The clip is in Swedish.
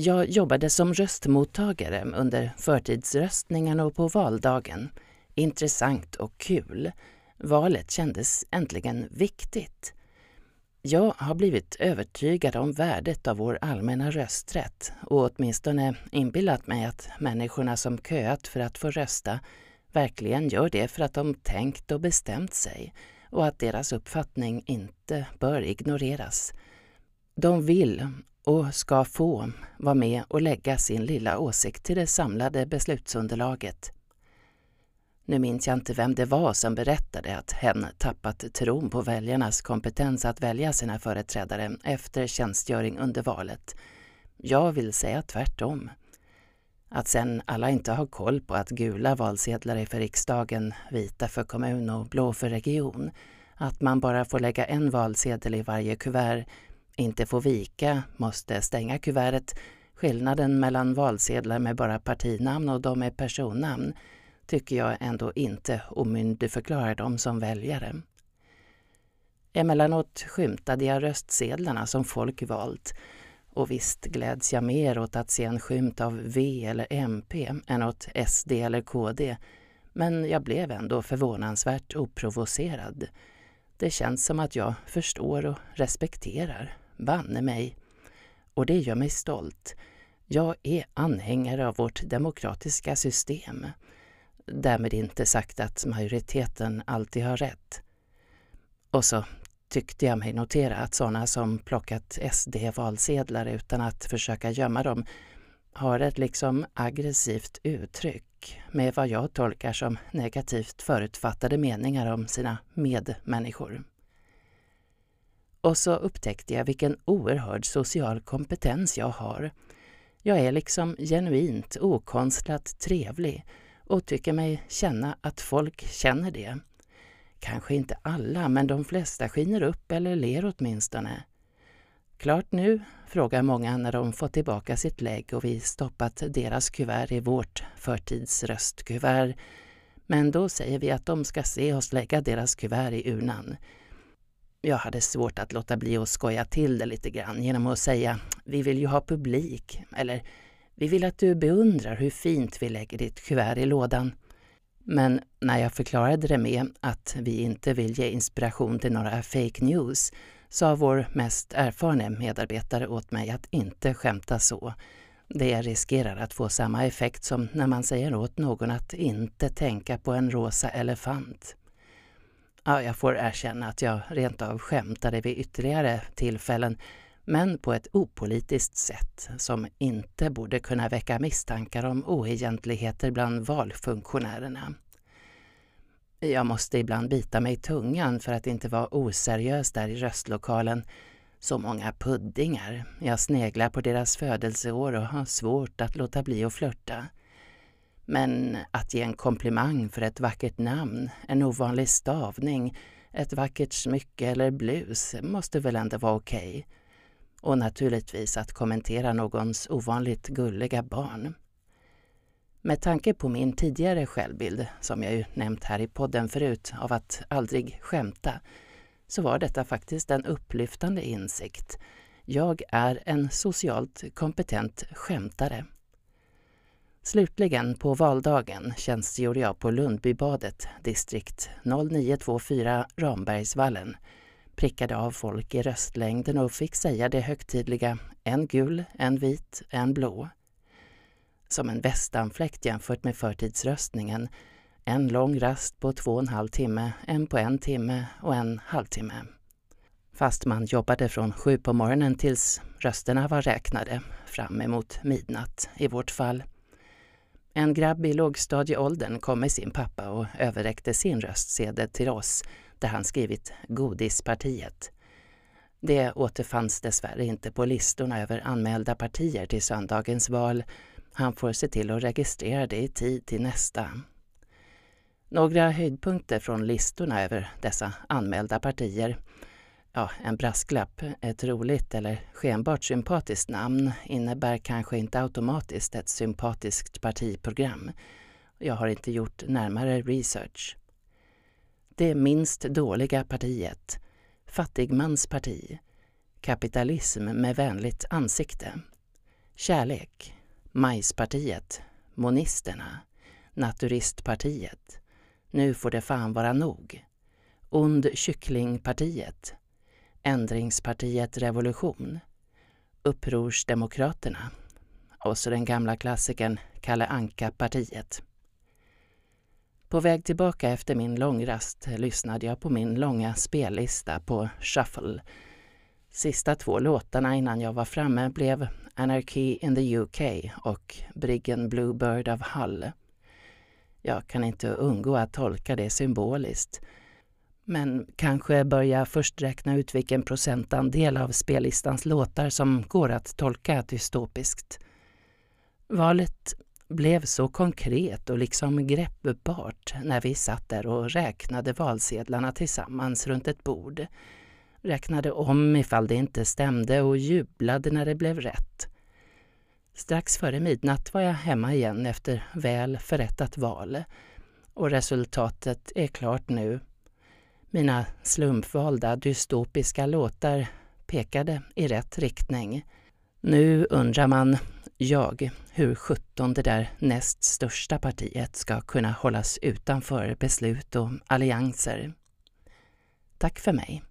Jag jobbade som röstmottagare under förtidsröstningarna och på valdagen. Intressant och kul. Valet kändes äntligen viktigt. Jag har blivit övertygad om värdet av vår allmänna rösträtt och åtminstone inbillat mig att människorna som köat för att få rösta verkligen gör det för att de tänkt och bestämt sig och att deras uppfattning inte bör ignoreras. De vill och ska få vara med och lägga sin lilla åsikt till det samlade beslutsunderlaget. Nu minns jag inte vem det var som berättade att hen tappat tron på väljarnas kompetens att välja sina företrädare efter tjänstgöring under valet. Jag vill säga tvärtom. Att sen alla inte har koll på att gula valsedlar är för riksdagen, vita för kommun och blå för region, att man bara får lägga en valsedel i varje kuvert, inte får vika, måste stänga kuvertet, skillnaden mellan valsedlar med bara partinamn och de med personnamn, tycker jag ändå inte omyndigförklarar dem som väljare. Emellanåt skymtade jag röstsedlarna som folk valt och visst gläds jag mer åt att se en skymt av V eller MP än åt SD eller KD, men jag blev ändå förvånansvärt oprovocerad. Det känns som att jag förstår och respekterar, banne mig. Och det gör mig stolt. Jag är anhängare av vårt demokratiska system. Därmed inte sagt att majoriteten alltid har rätt. Och så tyckte jag mig notera att sådana som plockat SD-valsedlar utan att försöka gömma dem har ett liksom aggressivt uttryck med vad jag tolkar som negativt förutfattade meningar om sina medmänniskor. Och så upptäckte jag vilken oerhörd social kompetens jag har. Jag är liksom genuint okonstlat trevlig och tycker mig känna att folk känner det. Kanske inte alla, men de flesta skiner upp eller ler åtminstone. Klart nu, frågar många när de fått tillbaka sitt lägg och vi stoppat deras kuvert i vårt förtidsröstkuvert. Men då säger vi att de ska se oss lägga deras kuvert i urnan. Jag hade svårt att låta bli att skoja till det lite grann genom att säga vi vill ju ha publik, eller vi vill att du beundrar hur fint vi lägger ditt kuvert i lådan. Men när jag förklarade det med att vi inte vill ge inspiration till några fake news sa vår mest erfarne medarbetare åt mig att inte skämta så. Det riskerar att få samma effekt som när man säger åt någon att inte tänka på en rosa elefant. Ja, jag får erkänna att jag rent av skämtade vid ytterligare tillfällen men på ett opolitiskt sätt som inte borde kunna väcka misstankar om oegentligheter bland valfunktionärerna. Jag måste ibland bita mig i tungan för att inte vara oseriös där i röstlokalen. Så många puddingar. Jag sneglar på deras födelseår och har svårt att låta bli att flörta. Men att ge en komplimang för ett vackert namn, en ovanlig stavning, ett vackert smycke eller blus måste väl ändå vara okej. Okay. Och naturligtvis att kommentera någons ovanligt gulliga barn. Med tanke på min tidigare självbild, som jag ju nämnt här i podden förut, av att aldrig skämta, så var detta faktiskt en upplyftande insikt. Jag är en socialt kompetent skämtare. Slutligen på valdagen tjänstgjorde jag på Lundbybadet, distrikt 0924 Rambergsvallen, prickade av folk i röstlängden och fick säga det högtidliga en gul, en vit, en blå som en västanfläkt jämfört med förtidsröstningen. En lång rast på två och en halv timme, en på en timme och en halvtimme. Fast man jobbade från sju på morgonen tills rösterna var räknade, fram emot midnatt i vårt fall. En grabb i lågstadieåldern kom med sin pappa och överräckte sin röstsedel till oss där han skrivit Godispartiet. Det återfanns dessvärre inte på listorna över anmälda partier till söndagens val han får se till att registrera det i tid till nästa. Några höjdpunkter från listorna över dessa anmälda partier. Ja, en brasklapp. Ett roligt eller skenbart sympatiskt namn innebär kanske inte automatiskt ett sympatiskt partiprogram. Jag har inte gjort närmare research. Det minst dåliga partiet. Fattigmans parti. Kapitalism med vänligt ansikte Kärlek, Majspartiet, Monisterna, Naturistpartiet, Nu får det fan vara nog, Ond kycklingpartiet, Ändringspartiet Revolution, Upprorsdemokraterna och så den gamla klassikern Kalle Anka-partiet. På väg tillbaka efter min långrast lyssnade jag på min långa spellista på shuffle. Sista två låtarna innan jag var framme blev Anarchy in the UK och Briggen Bluebird of Hull. Jag kan inte undgå att tolka det symboliskt. Men kanske börja först räkna ut vilken procentandel av spellistans låtar som går att tolka dystopiskt. Valet blev så konkret och liksom greppbart när vi satt där och räknade valsedlarna tillsammans runt ett bord. Räknade om ifall det inte stämde och jublade när det blev rätt. Strax före midnatt var jag hemma igen efter väl förrättat val. Och resultatet är klart nu. Mina slumpvalda dystopiska låtar pekade i rätt riktning. Nu undrar man jag hur sjutton det där näst största partiet ska kunna hållas utanför beslut och allianser. Tack för mig.